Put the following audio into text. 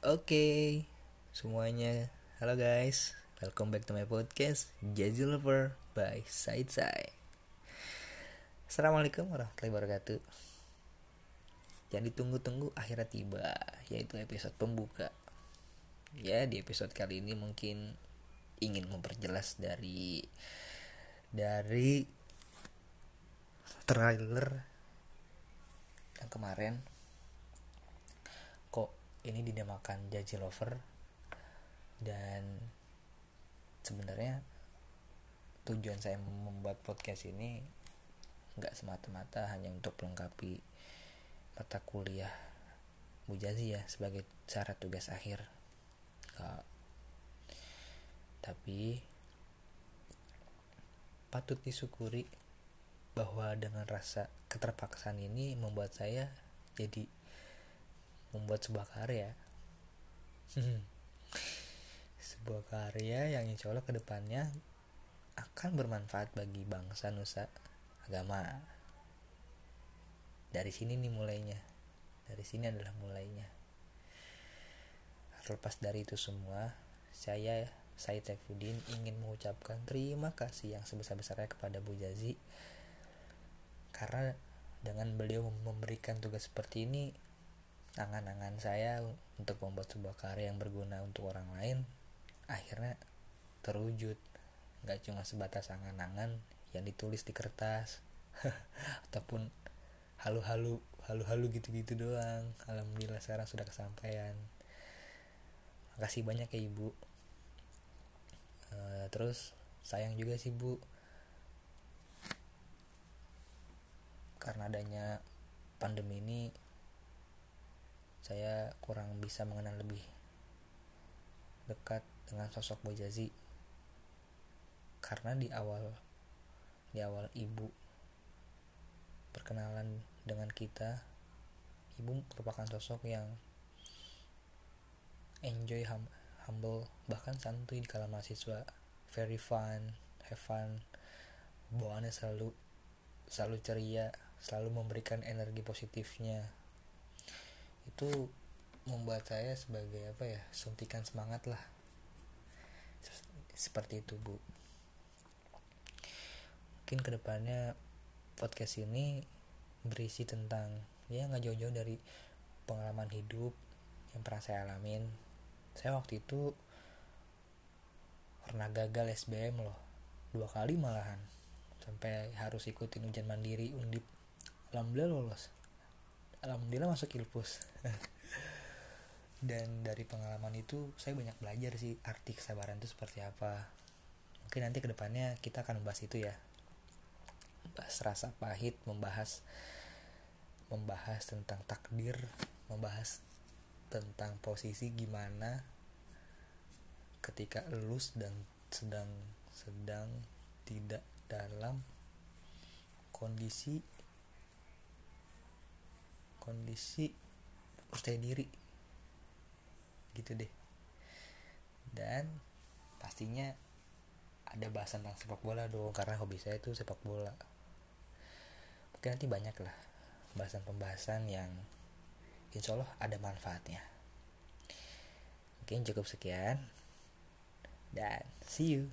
Oke, semuanya. Halo guys, welcome back to my podcast Jazzy Lover by Side Side. Assalamualaikum warahmatullahi wabarakatuh. Yang ditunggu-tunggu akhirnya tiba, yaitu episode pembuka. Ya, di episode kali ini mungkin ingin memperjelas dari dari trailer yang kemarin ini dinamakan Jaji Lover. Dan sebenarnya tujuan saya membuat podcast ini nggak semata-mata hanya untuk melengkapi mata kuliah Bu Jazi ya sebagai syarat tugas akhir. Tapi patut disyukuri bahwa dengan rasa keterpaksaan ini membuat saya jadi membuat sebuah karya. Sebuah karya yang insya Allah ke depannya akan bermanfaat bagi bangsa nusa agama. Dari sini nih mulainya. Dari sini adalah mulainya. Terlepas dari itu semua saya Said Saifuddin ingin mengucapkan terima kasih yang sebesar-besarnya kepada Bu Jazi. Karena dengan beliau memberikan tugas seperti ini angan-angan saya untuk membuat sebuah karya yang berguna untuk orang lain akhirnya terwujud. Nggak cuma sebatas angan-angan yang ditulis di kertas ataupun halu-halu halu-halu gitu-gitu doang. Alhamdulillah sekarang sudah kesampaian. Makasih banyak ya ibu. Uh, terus sayang juga sih bu. Karena adanya pandemi ini saya kurang bisa mengenal lebih dekat dengan sosok Bojazi karena di awal di awal ibu perkenalan dengan kita ibu merupakan sosok yang enjoy hum, humble bahkan santuy di kala mahasiswa. Very fun have fun bawaannya selalu selalu ceria selalu memberikan energi positifnya itu membuat saya sebagai apa ya suntikan semangat lah. Seperti itu bu. Mungkin ke depannya podcast ini berisi tentang ya nggak jauh-jauh dari pengalaman hidup yang pernah saya alamin. Saya waktu itu pernah gagal SBM loh dua kali malahan. Sampai harus ikutin ujian mandiri undip. Alhamdulillah lolos alhamdulillah masuk ilpus. Dan dari pengalaman itu saya banyak belajar sih arti kesabaran itu seperti apa. Mungkin nanti ke depannya kita akan membahas itu ya. Membahas rasa pahit membahas membahas tentang takdir membahas tentang posisi gimana ketika elus dan sedang sedang tidak dalam kondisi kondisi percaya diri. Gitu deh. Dan pastinya ada bahasan tentang sepak bola dong karena hobi saya itu sepak bola. Mungkin nanti banyak lah pembahasan-pembahasan yang insya Allah ada manfaatnya. Mungkin cukup sekian. Dan see you